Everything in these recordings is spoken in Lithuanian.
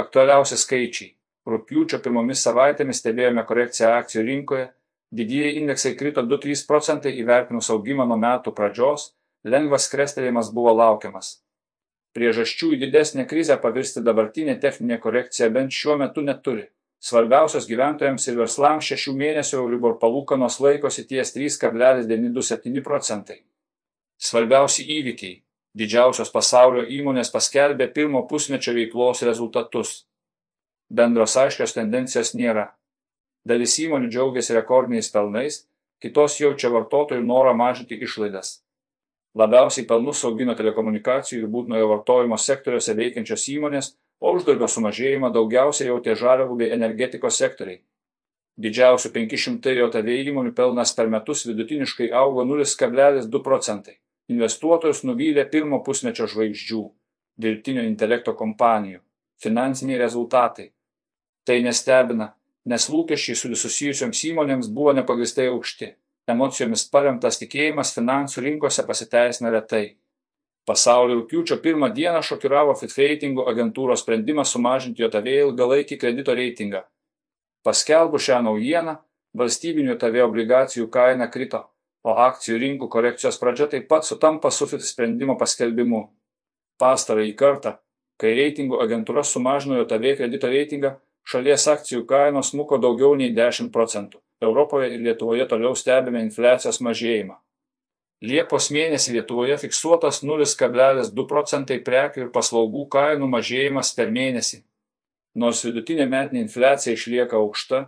Aktualiausi skaičiai. Rūpiučio pirmomis savaitėmis stebėjome korekciją akcijų rinkoje, didieji indeksai krito 2-3 procentai įvertinus augimą nuo metų pradžios, lengvas krestelėjimas buvo laukiamas. Priežasčių į didesnę krizę pavirsti dabartinė techninė korekcija bent šiuo metu neturi. Svarbiausios gyventojams ir verslams šešių mėnesių Euribor palūkanos laikosi ties 3,927 procentai. Svarbiausi įvykiai. Didžiausios pasaulio įmonės paskelbė pirmo pusmečio veiklos rezultatus. Bendros aiškios tendencijos nėra. Dalis įmonių džiaugiasi rekordiniais pelnais, kitos jaučia vartotojų norą mažinti išlaidas. Labiausiai pelnus augino telekomunikacijų ir būtinojo vartojimo sektoriuose veikiančios įmonės, o uždarbio sumažėjimą daugiausiai jautė žaliavų bei energetikos sektoriai. Didžiausių 500 JOTV įmonių pelnas per metus vidutiniškai augo 0,2 procentai. Investuotojus nuvylė pirmo pusmečio žvaigždžių - dirbtinio intelekto kompanijų - finansiniai rezultatai. Tai nestebina, nes lūkesčiai su susijusioms įmonėms buvo nepagristai aukšti. Emocijomis paremtas tikėjimas finansų rinkose pasiteisina retai. Pasaulio rūpiučio pirmą dieną šokiravo Fit reitingų agentūros sprendimas sumažinti JOTV ilgalaikį kredito reitingą. Paskelbus šią naujieną, valstybinių JOTV obligacijų kaina krito, o akcijų rinkų korekcijos pradžia taip pat sutampa su Fit sprendimo paskelbimu. Pastarąjį kartą, kai reitingų agentūra sumažino JOTV kredito reitingą, šalies akcijų kainos smuko daugiau nei 10 procentų. Europoje ir Lietuvoje toliau stebime infliacijos mažėjimą. Liepos mėnesį Lietuvoje fiksuotas 0,2 procentai prekių ir paslaugų kainų mažėjimas per mėnesį. Nors vidutinė metinė infliacija išlieka aukšta,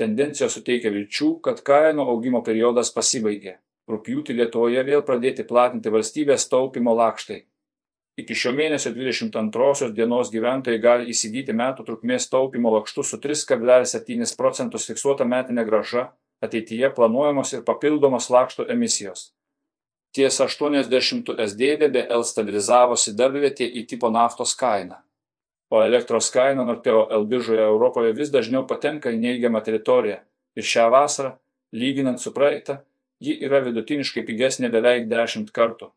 tendencijos suteikia vilčių, kad kainų augimo periodas pasibaigė. Rūpjūtį Lietuvoje vėl pradėti platinti valstybės taupimo lakštai. Iki šio mėnesio 22 dienos gyventojai gali įsigyti metų trukmės taupimo lakštus su 3,7 procentus fiksuota metinė graža, ateityje planuojamos ir papildomos lakšto emisijos. Ties 80 SD DBL stabilizavosi darvietė į tipo naftos kainą. O elektros kaina Norteo L biržoje Europoje vis dažniau patenka į neigiamą teritoriją ir šią vasarą, lyginant su praeitą, ji yra vidutiniškai pigesnė beveik 10 kartų.